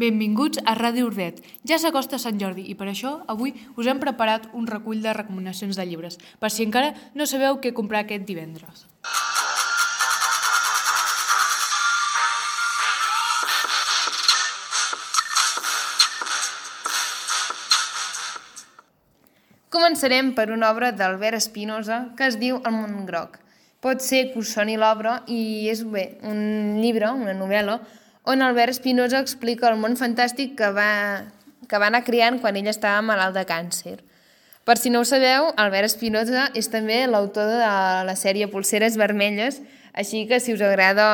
Benvinguts a Ràdio Urdet. Ja s'acosta Sant Jordi i per això avui us hem preparat un recull de recomanacions de llibres, per si encara no sabeu què comprar aquest divendres. Començarem per una obra d'Albert Espinosa que es diu El món groc. Pot ser que us soni l'obra i és bé, un llibre, una novel·la, on Albert Espinosa explica el món fantàstic que va, que va anar creant quan ell estava malalt de càncer. Per si no ho sabeu, Albert Espinosa és també l'autor de la sèrie Pulseres Vermelles, així que si us agrada,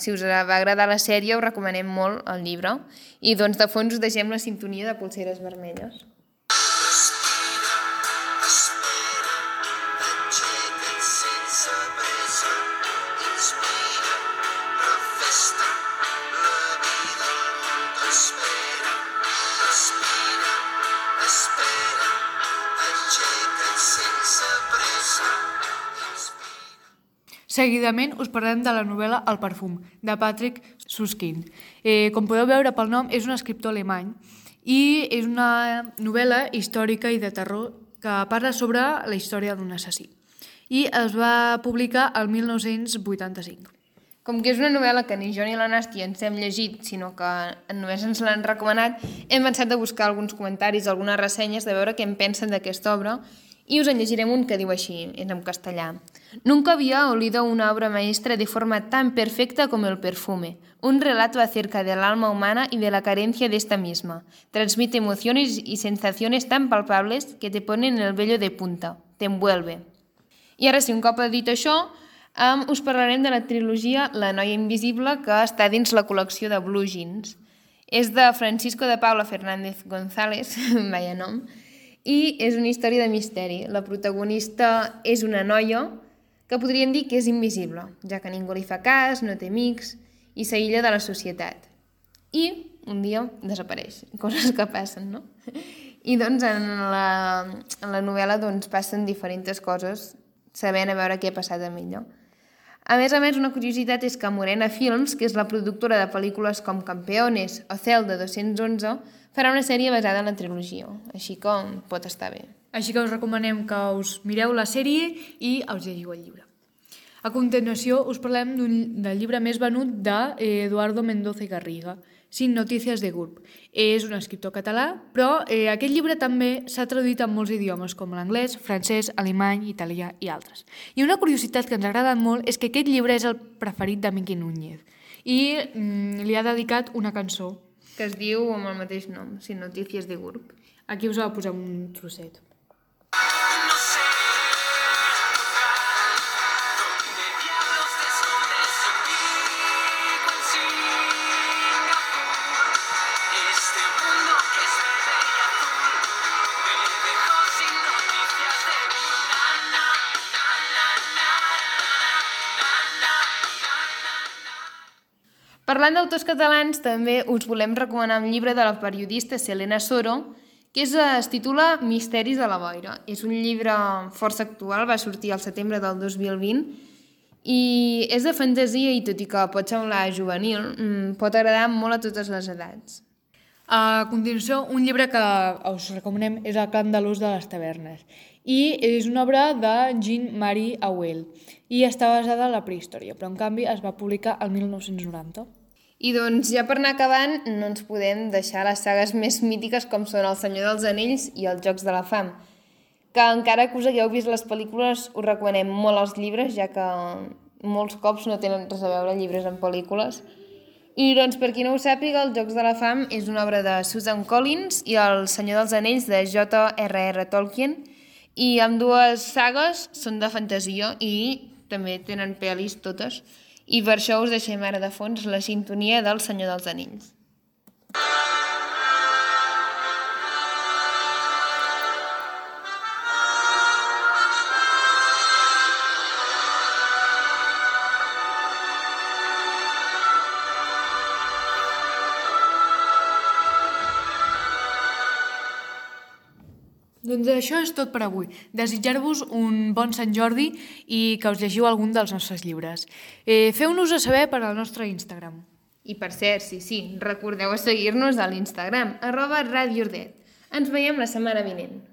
si us va agradar la sèrie, us recomanem molt el llibre. I doncs de fons us deixem la sintonia de Pulseres Vermelles. Seguidament us parlem de la novel·la El perfum, de Patrick Suskind. Eh, com podeu veure pel nom, és un escriptor alemany i és una novel·la històrica i de terror que parla sobre la història d'un assassí. I es va publicar el 1985. Com que és una novel·la que ni jo ni la Nàstia ens hem llegit, sinó que només ens l'han recomanat, hem pensat de buscar alguns comentaris, algunes ressenyes, de veure què en pensen d'aquesta obra y os en llegirem un que diu així, en castellà. Nunca había olido una obra maestra de forma tan perfecta como el perfume. Un relato acerca del alma humana y de la carencia de esta misma. Transmite emociones y sensaciones tan palpables que te ponen el vello de punta. Te envuelve. I ara, si un cop he dit això, um, us parlarem de la trilogia La noia invisible que està dins la col·lecció de Blue Jeans. És de Francisco de Paula Fernández González, vaya nom, i és una història de misteri. La protagonista és una noia que podríem dir que és invisible, ja que ningú li fa cas, no té amics i s'aïlla de la societat. I un dia desapareix, coses que passen, no? I doncs en la, en la novel·la doncs, passen diferents coses sabent a veure què ha passat amb ella. A més a més, una curiositat és que Morena Films, que és la productora de pel·lícules com Campeones o Zelda 211, farà una sèrie basada en la trilogia, així que pot estar bé. Així que us recomanem que us mireu la sèrie i us llegiu el llibre. A continuació us parlem del llibre més venut d'Eduardo Mendoza i Garriga, Sin notícies de GURB. És un escriptor català, però eh, aquest llibre també s'ha traduït en molts idiomes, com l'anglès, francès, alemany, italià i altres. I una curiositat que ens ha agradat molt és que aquest llibre és el preferit de Miqui Núñez i mm, li ha dedicat una cançó que es diu amb el mateix nom, Sin Notícies de GURB. Aquí us va posar un trosset. Parlant d'autors catalans, també us volem recomanar un llibre de la periodista Selena Soro, que és, es titula Misteris de la boira. És un llibre força actual, va sortir al setembre del 2020, i és de fantasia i tot i que pot semblar juvenil, mm, pot agradar molt a totes les edats. A continuació, un llibre que us recomanem és El clan de l'ús de les tavernes i és una obra de Jean-Marie Auel i està basada en la prehistòria, però en canvi es va publicar el 1990. I doncs, ja per anar acabant, no ens podem deixar les sagues més mítiques com són El Senyor dels Anells i Els Jocs de la Fam, que encara que us hagueu vist les pel·lícules, us recomanem molt els llibres, ja que molts cops no tenen res a veure llibres en pel·lícules. I doncs, per qui no ho sàpiga, Els Jocs de la Fam és una obra de Susan Collins i El Senyor dels Anells de J.R.R. Tolkien, i amb dues sagues són de fantasia i també tenen pel·lis totes. I per això us deixem ara de fons la sintonia del Senyor dels Anells. Doncs això és tot per avui. Desitjar-vos un bon Sant Jordi i que us llegiu algun dels nostres llibres. Eh, Feu-nos-ho saber per al nostre Instagram. I per cert, sí, sí, recordeu a seguir-nos a l'Instagram, arroba. Ens veiem la setmana vinent.